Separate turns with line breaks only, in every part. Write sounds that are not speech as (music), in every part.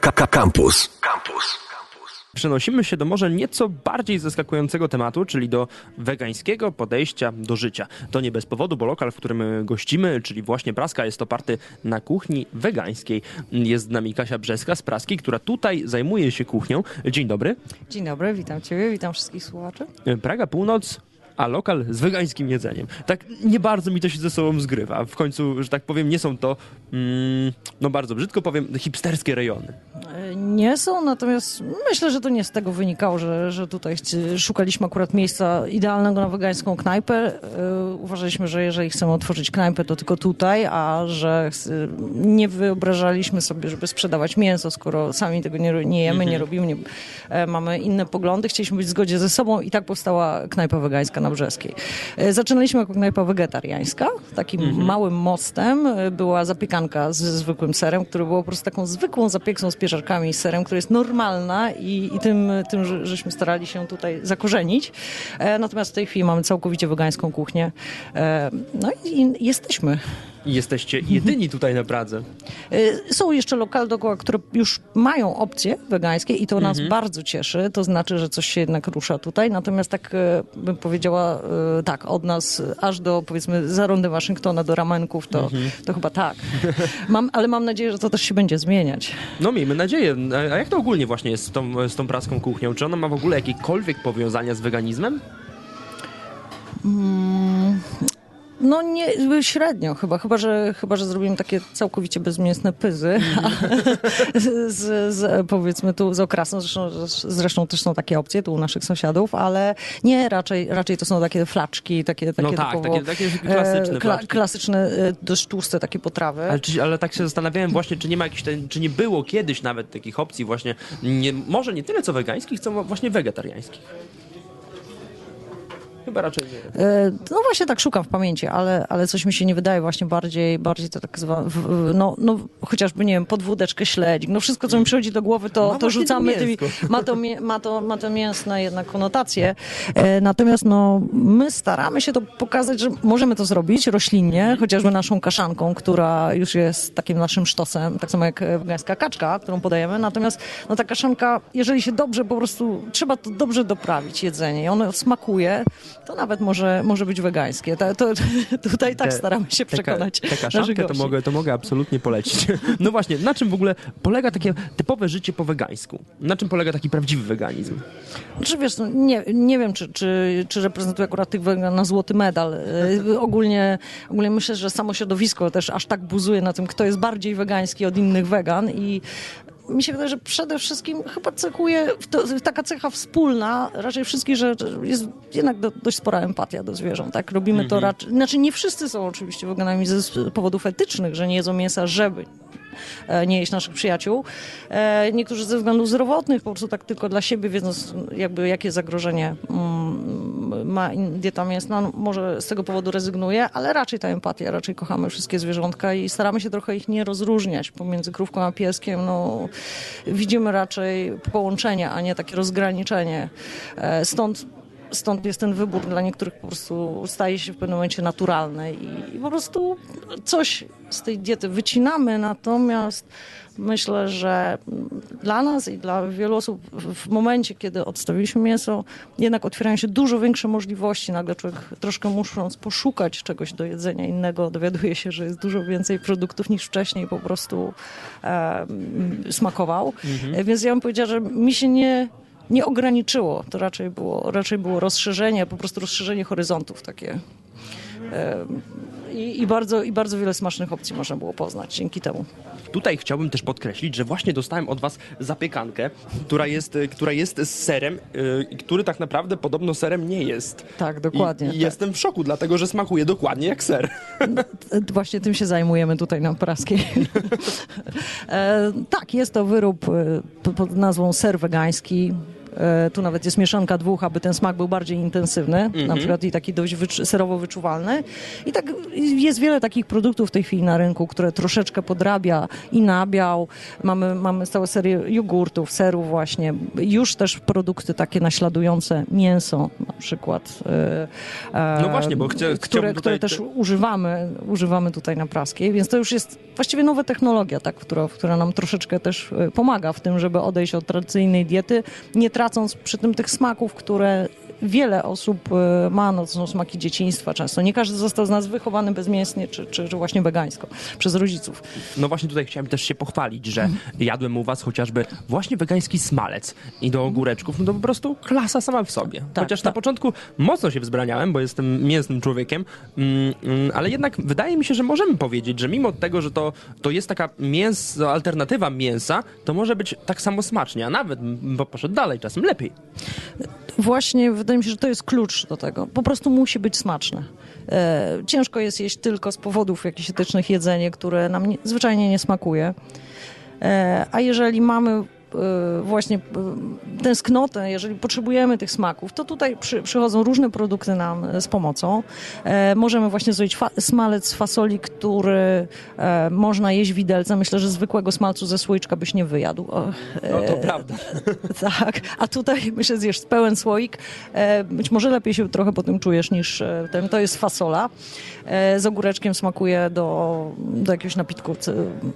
Campus. Campus.
Przenosimy się do może nieco bardziej zaskakującego tematu, czyli do wegańskiego podejścia do życia. To nie bez powodu, bo lokal, w którym gościmy, czyli właśnie Praska, jest oparty na kuchni wegańskiej. Jest z nami Kasia Brzeska z Praski, która tutaj zajmuje się kuchnią. Dzień dobry.
Dzień dobry, witam Ciebie, witam wszystkich słuchaczy.
Praga Północ a lokal z wegańskim jedzeniem. Tak nie bardzo mi to się ze sobą zgrywa. W końcu, że tak powiem, nie są to, mm, no bardzo brzydko powiem, hipsterskie rejony.
E, nie są, natomiast myślę, że to nie z tego wynikało, że, że tutaj szukaliśmy akurat miejsca idealnego na wegańską knajpę. E, uważaliśmy, że jeżeli chcemy otworzyć knajpę, to tylko tutaj, a że nie wyobrażaliśmy sobie, żeby sprzedawać mięso, skoro sami tego nie, nie jemy, mhm. nie robimy, nie, e, mamy inne poglądy. Chcieliśmy być w zgodzie ze sobą i tak powstała knajpa wegańska na Brzeskiej. E, zaczynaliśmy jako knajpa wegetariańska. Takim mhm. małym mostem e, była zapiekanka z zwykłym serem, który było po prostu taką zwykłą zapieksą z pieczarkami i serem, która jest normalna i, i tym, tym że, żeśmy starali się tutaj zakorzenić. E, natomiast w tej chwili mamy całkowicie wegańską kuchnię. No i jesteśmy.
Jesteście jedyni tutaj na Pradze.
Y, są jeszcze lokale dookoła, które już mają opcje wegańskie i to nas mhm. bardzo cieszy. To znaczy, że coś się jednak rusza tutaj. Natomiast tak y, bym powiedziała, y, tak, od nas aż do powiedzmy zarądy Waszyngtona, do ramenków, to, mhm. to chyba tak. Mam, ale mam nadzieję, że to też się będzie zmieniać.
No miejmy nadzieję. A jak to ogólnie właśnie jest z tą, z tą praską kuchnią? Czy ona ma w ogóle jakiekolwiek powiązania z weganizmem?
Mm, no nie, średnio chyba, chyba że, chyba, że zrobimy takie całkowicie bezmięsne pyzy (laughs) z, z, powiedzmy tu z okrasą, zresztą, zresztą też są takie opcje tu u naszych sąsiadów, ale nie, raczej, raczej to są takie flaczki, takie, takie,
no tak, typowo, takie, takie klasyczne,
e, kla, klasyczne, e, dość tłuste takie potrawy.
Ale, czy, ale tak się zastanawiałem właśnie, czy nie ma jakichś, czy nie było kiedyś nawet takich opcji właśnie, nie, może nie tyle co wegańskich, co właśnie wegetariańskich. Chyba raczej nie. E,
no właśnie tak szukam w pamięci, ale, ale coś mi się nie wydaje właśnie bardziej, bardziej to tak zwane, no, no chociażby, nie wiem, podwódeczkę śledzik, no wszystko, co mi przychodzi do głowy, to, to rzucamy, tymi, (laughs) ma, to, ma, to, ma to mięsne jednak konotacje. E, natomiast no, my staramy się to pokazać, że możemy to zrobić roślinnie, chociażby naszą kaszanką, która już jest takim naszym sztosem, tak samo jak wegańska kaczka, którą podajemy. Natomiast no, ta kaszanka, jeżeli się dobrze po prostu, trzeba to dobrze doprawić jedzenie i ono smakuje, to nawet może, może być wegańskie. To, to (laughs) tutaj tak te, staramy się przekonać.
Taka szafkę to mogę, to mogę absolutnie polecić. (laughs) No właśnie, na czym w ogóle polega takie typowe życie po wegańsku? Na czym polega taki prawdziwy weganizm?
Znaczy wiesz, no, nie, nie wiem, czy, czy, czy reprezentuję akurat tych wegan na złoty medal. E, ogólnie, ogólnie myślę, że samo środowisko też aż tak buzuje na tym, kto jest bardziej wegański od innych wegan i mi się wydaje, że przede wszystkim chyba cechuje to, taka cecha wspólna raczej wszystkich, że jest jednak do, dość spora empatia do zwierząt. Tak? Robimy mm -hmm. to mhm. raczej. Znaczy, nie wszyscy są oczywiście weganami ze powodów etycznych, że nie jedzą mięsa, żeby nie jeść naszych przyjaciół. E, niektórzy ze względów zdrowotnych, po prostu tak tylko dla siebie, wiedząc jakby jakie zagrożenie mm, ma dieta mięsna, no, może z tego powodu rezygnuje, ale raczej ta empatia, raczej kochamy wszystkie zwierzątka i staramy się trochę ich nie rozróżniać pomiędzy krówką a pieskiem. No, widzimy raczej połączenie, a nie takie rozgraniczenie. E, stąd stąd jest ten wybór dla niektórych po prostu staje się w pewnym momencie naturalny i, i po prostu coś z tej diety wycinamy, natomiast myślę, że dla nas i dla wielu osób w momencie, kiedy odstawiliśmy mięso, jednak otwierają się dużo większe możliwości. Nagle człowiek troszkę musząc poszukać czegoś do jedzenia innego, dowiaduje się, że jest dużo więcej produktów niż wcześniej po prostu e, smakował. Mhm. Więc ja bym powiedziała, że mi się nie nie ograniczyło. To raczej było, raczej było rozszerzenie, po prostu rozszerzenie horyzontów takie. I, i, bardzo, I bardzo wiele smacznych opcji można było poznać dzięki temu.
Tutaj chciałbym też podkreślić, że właśnie dostałem od Was zapiekankę, która jest, y, która jest z serem, yy, który tak naprawdę podobno serem nie jest.
Tak, dokładnie.
I,
tak.
jestem w szoku, dlatego że smakuje dokładnie jak ser.
No, właśnie tym się zajmujemy tutaj na Praskiej. (laughs) e, tak, jest to wyrób pod nazwą ser wegański E, tu nawet jest mieszanka dwóch, aby ten smak był bardziej intensywny,
Mhm.
na przykład i taki dość serowo wyczuwalny. I tak jest wiele takich produktów w tej chwili na rynku, które troszeczkę podrabia i nabiał. Mamy, mamy całą serię jogurtów, serów właśnie. Już też produkty takie naśladujące mięso na przykład. e, e,
No właśnie, bo chcę-
które, które też
te-
używamy, używamy tutaj na praskiej, więc to już jest właściwie nowa technologia, tak, która, która nam troszeczkę też e, pomaga w tym, żeby odejść od tradycyjnej diety, nie tracąc przy tym tych smaków, które wiele osób e, ma, no to są smaki dzieciństwa często. Nie każdy został z nas wychowany bezmięsnie, czy, czy, czy właśnie wegańsko, przez rodziców.
No właśnie tutaj chciałem też się pochwalić, że jadłem u was chociażby właśnie wegański smalec i do ogóreczków, no to po prostu klasa sama w sobie.
Tak,
Chociaż na
tak.
początku mocno się wzbraniałem, bo jestem mięsnym człowiekiem, mm, mm, ale jednak wydaje mi się, że możemy powiedzieć, że mimo tego, że to, to jest taka mięso, alternatywa mięsa, to może być tak samo smacznie, a nawet, bo poszedł dalej, czasem lepiej.
Właśnie wydaje mi się, że to jest klucz do tego. Po prostu musi być smaczne. E, ciężko jest jeść tylko z powodów jakichś etycznych jedzenie, które nam nie, zwyczajnie nie smakuje. E, a jeżeli mamy właśnie e, tęsknotę, jeżeli potrzebujemy tych smaków, to tutaj przy, przychodzą różne produkty nam e, z pomocą. E, możemy właśnie zrobić fa- smalec z fasoli, który e, można jeść widelcem. Myślę, że zwykłego smalcu ze słoiczka byś nie wyjadł. O,
No to prawda. (laughs)
tak, a tutaj myślę, zjesz pełen słoik. E, być może lepiej się trochę po tym czujesz niż e, ten. To jest fasola. E, z ogóreczkiem smakuje do, do jakiegoś napitku.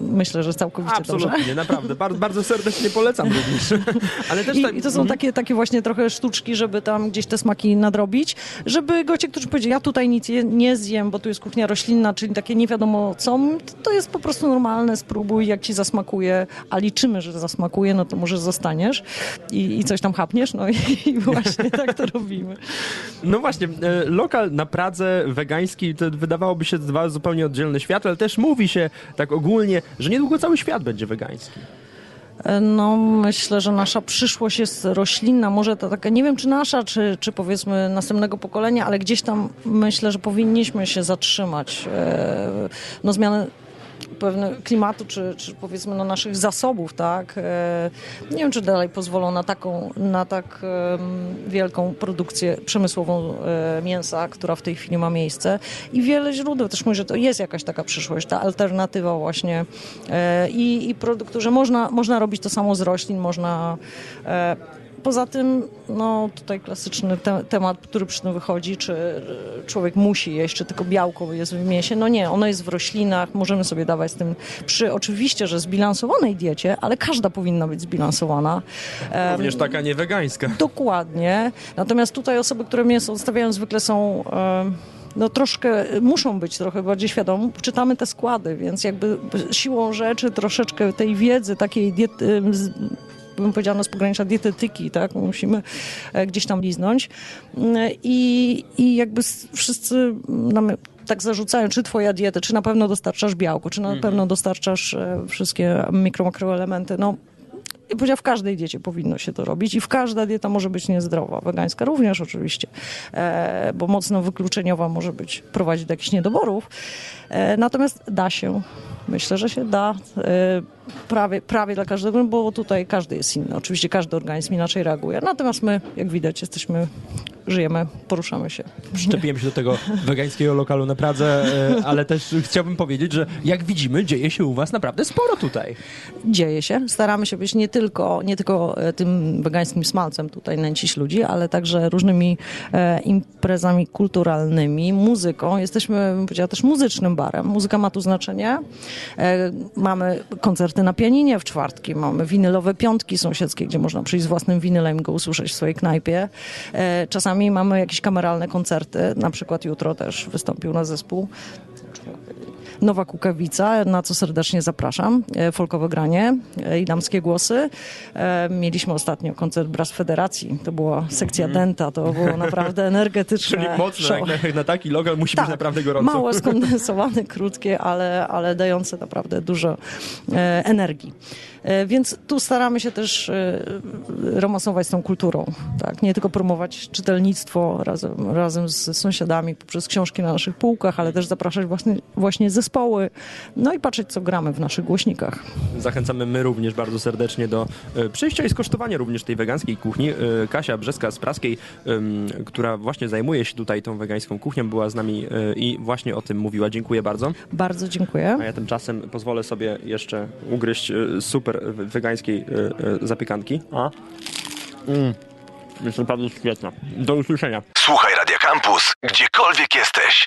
Myślę, że całkowicie dobrze.
Absolutnie, naprawdę. Bardzo, bardzo serdecznie polecam (laughs) również. (laughs) Ale też tak,
I, I to są takie, takie właśnie trochę sztuczki, żeby tam gdzieś te smaki nadrobić, żeby goście, którzy powiedzieli, ja tutaj nic je, nie zjem, bo tu jest kuchnia roślinna, czyli takie nie wiadomo co, to, to jest po prostu normalne, spróbuj, jak ci zasmakuje, a liczymy, że zasmakuje, no to może zostaniesz i, i coś tam chapniesz, no i, (laughs) i właśnie tak to robimy.
No właśnie, e, lokal na Pradze wegański, to wydawałoby się dwa zupełnie oddzielne światy, ale też mówi się tak ogólnie, że niedługo cały świat będzie wegański.
No, myślę, że nasza przyszłość jest roślinna. Może to taka, nie wiem czy nasza, czy, czy powiedzmy następnego pokolenia, ale gdzieś tam myślę, że powinniśmy się zatrzymać. E, No, zmiany pewne klimatu, czy, czy powiedzmy no, naszych zasobów, tak? E, Nie wiem, czy dalej pozwolą na taką, na tak wielką produkcję przemysłową e, mięsa, która w tej chwili ma miejsce. I wiele źródeł też mówi, że to jest jakaś taka przyszłość, ta alternatywa właśnie e, i, i produktu, że można, można robić to samo z roślin, można Poza tym, no tutaj klasyczny te temat, który przy tym wychodzi, czy e, człowiek musi jeść, czy tylko białko jest w mięsie. No nie, ono jest w roślinach, możemy sobie dawać z tym przy oczywiście, że zbilansowanej diecie, ale każda powinna być zbilansowana.
Również taka niewegańska.
Dokładnie. Natomiast tutaj osoby, które mięso odstawiają, zwykle są. em, No troszkę, muszą być trochę bardziej świadome. Czytamy te składy, więc jakby siłą rzeczy troszeczkę tej wiedzy, takiej diety, bym powiedziała, no z pogranicza dietetyki, tak? Musimy e, gdzieś tam liznąć. Mm, I, i jakby wszyscy nam tak zarzucają, czy twoja dieta, czy na pewno dostarczasz białko, czy na pewno dostarczasz e, wszystkie mikro, makroelementy. No, i powiedział, w każdej diecie powinno się to robić i w każda dieta może być niezdrowa. Wegańska również oczywiście, e, bo mocno wykluczeniowa może być, prowadzić do jakichś niedoborów. E, natomiast da się. Myślę, że się da. E, prawie, prawie dla każdego, bo tutaj każdy jest inny. Oczywiście każdy organizm inaczej reaguje. Natomiast my, jak widać, jesteśmy, żyjemy, poruszamy się.
Przyczepiłem się do tego wegańskiego lokalu na Pradze, e, ale też chciałbym powiedzieć, że jak widzimy, dzieje się u was naprawdę sporo tutaj.
dzieje się. Staramy się być nie tylko, nie tylko e, tym wegańskim smalcem tutaj nęcić ludzi, ale także różnymi e, imprezami kulturalnymi, muzyką. Jesteśmy, bym powiedziała, też muzycznym barem. Muzyka ma tu znaczenie. E, mamy koncerty na pianinie w czwartki, mamy winylowe piątki sąsiedzkie, gdzie można przyjść z własnym winylem i go usłyszeć w swojej knajpie. E, czasami mamy jakieś kameralne koncerty, na przykład jutro też wystąpił na zespół Nowa Kukawica, na co serdecznie zapraszam. E, Folkowe granie e, i damskie głosy. E, Mieliśmy ostatnio koncert Brass Federacji. To była sekcja denta. To było naprawdę (laughs) energetyczne
Czyli
show.
jak (laughs) na, na taki lokal musi być naprawdę gorąco.
Małe, (laughs) skondensowane, krótkie, ale, ale dające naprawdę dużo energii. Więc tu staramy się też romansować z tą kulturą. Tak? Nie tylko promować czytelnictwo razem, razem z sąsiadami poprzez książki na naszych półkach, ale też zapraszać właśnie, właśnie ze zespoły, no i patrzeć, co gramy w naszych głośnikach.
Zachęcamy my również bardzo serdecznie do e, przyjścia i skosztowania również tej wegańskiej kuchni. E, Kasia Brzeska z Praskiej, która właśnie zajmuje się tutaj tą wegańską kuchnią, była z nami e, i właśnie o tym mówiła. Dziękuję bardzo.
Bardzo dziękuję.
A ja tymczasem pozwolę sobie jeszcze ugryźć super we- wegańskiej zapiekanki. A? Mm. Jest naprawdę świetna. Do usłyszenia.
Słuchaj Radio Campus, gdziekolwiek jesteś.